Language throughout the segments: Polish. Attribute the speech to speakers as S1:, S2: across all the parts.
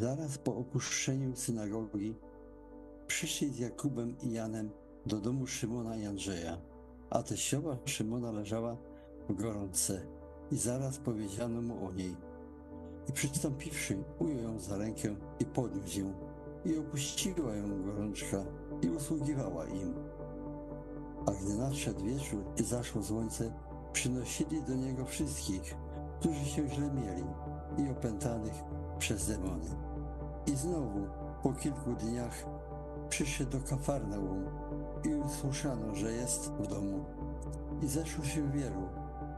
S1: Zaraz po opuszczeniu synagogi przyszli z Jakubem i Janem do domu Szymona i Andrzeja, a teściowa Szymona leżała w gorące i zaraz powiedziano mu o niej. I przystąpiwszy, ujął ją za rękę i podniósł ją i opuściła ją gorączka i usługiwała im. A gdy nadszedł wieczór i zaszło słońce, przynosili do niego wszystkich, którzy się źle mieli i opętanych przez demony. I znowu po kilku dniach przyszedł do Kafarnaum i usłyszano, że jest w domu. I zeszło się wielu,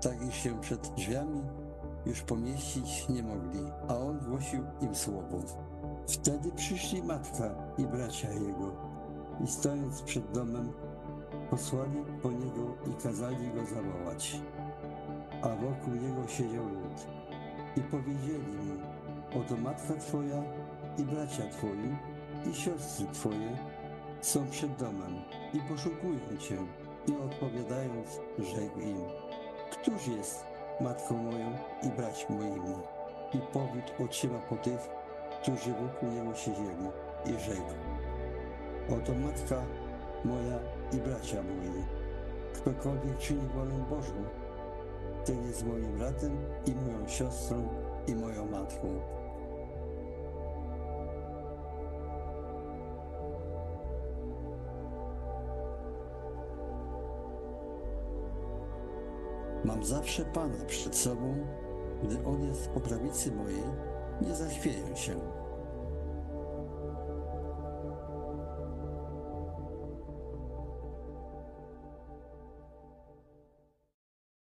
S1: tak iż się przed drzwiami już pomieścić nie mogli, a on głosił im słowo. Wtedy przyszli matka i bracia jego i stojąc przed domem, posłali po niego i kazali go zawołać. A wokół niego siedział lud. I powiedzieli mu, oto matka twoja i bracia twoi i siostry twoje są przed domem i poszukują cię. I odpowiadając, rzekł im, któż jest matką moją i braćmi moimi? I powiódł oczyma po tych, którzy wokół niego siedzieli i rzekł, oto matka moja i bracia moi. Ktokolwiek czyni wolę Bożą, ten jest moim bratem i moją siostrą i moją matką. Mam zawsze Pana przed sobą, gdy On jest po prawicy mojej, nie zachwieję się.